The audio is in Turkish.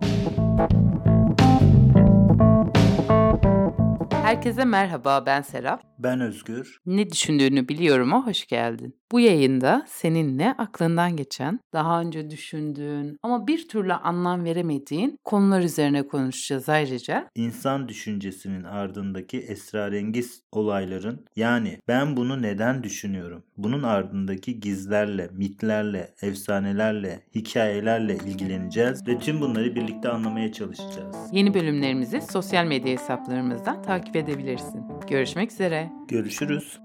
Thank you. Herkese merhaba ben Serap. Ben Özgür. Ne düşündüğünü biliyorum'a hoş geldin. Bu yayında seninle aklından geçen, daha önce düşündüğün ama bir türlü anlam veremediğin konular üzerine konuşacağız ayrıca. İnsan düşüncesinin ardındaki esrarengiz olayların yani ben bunu neden düşünüyorum? Bunun ardındaki gizlerle, mitlerle, efsanelerle, hikayelerle ilgileneceğiz ve tüm bunları birlikte anlamaya çalışacağız. Yeni bölümlerimizi sosyal medya hesaplarımızdan takip edebilirsin. Görüşmek üzere. Görüşürüz.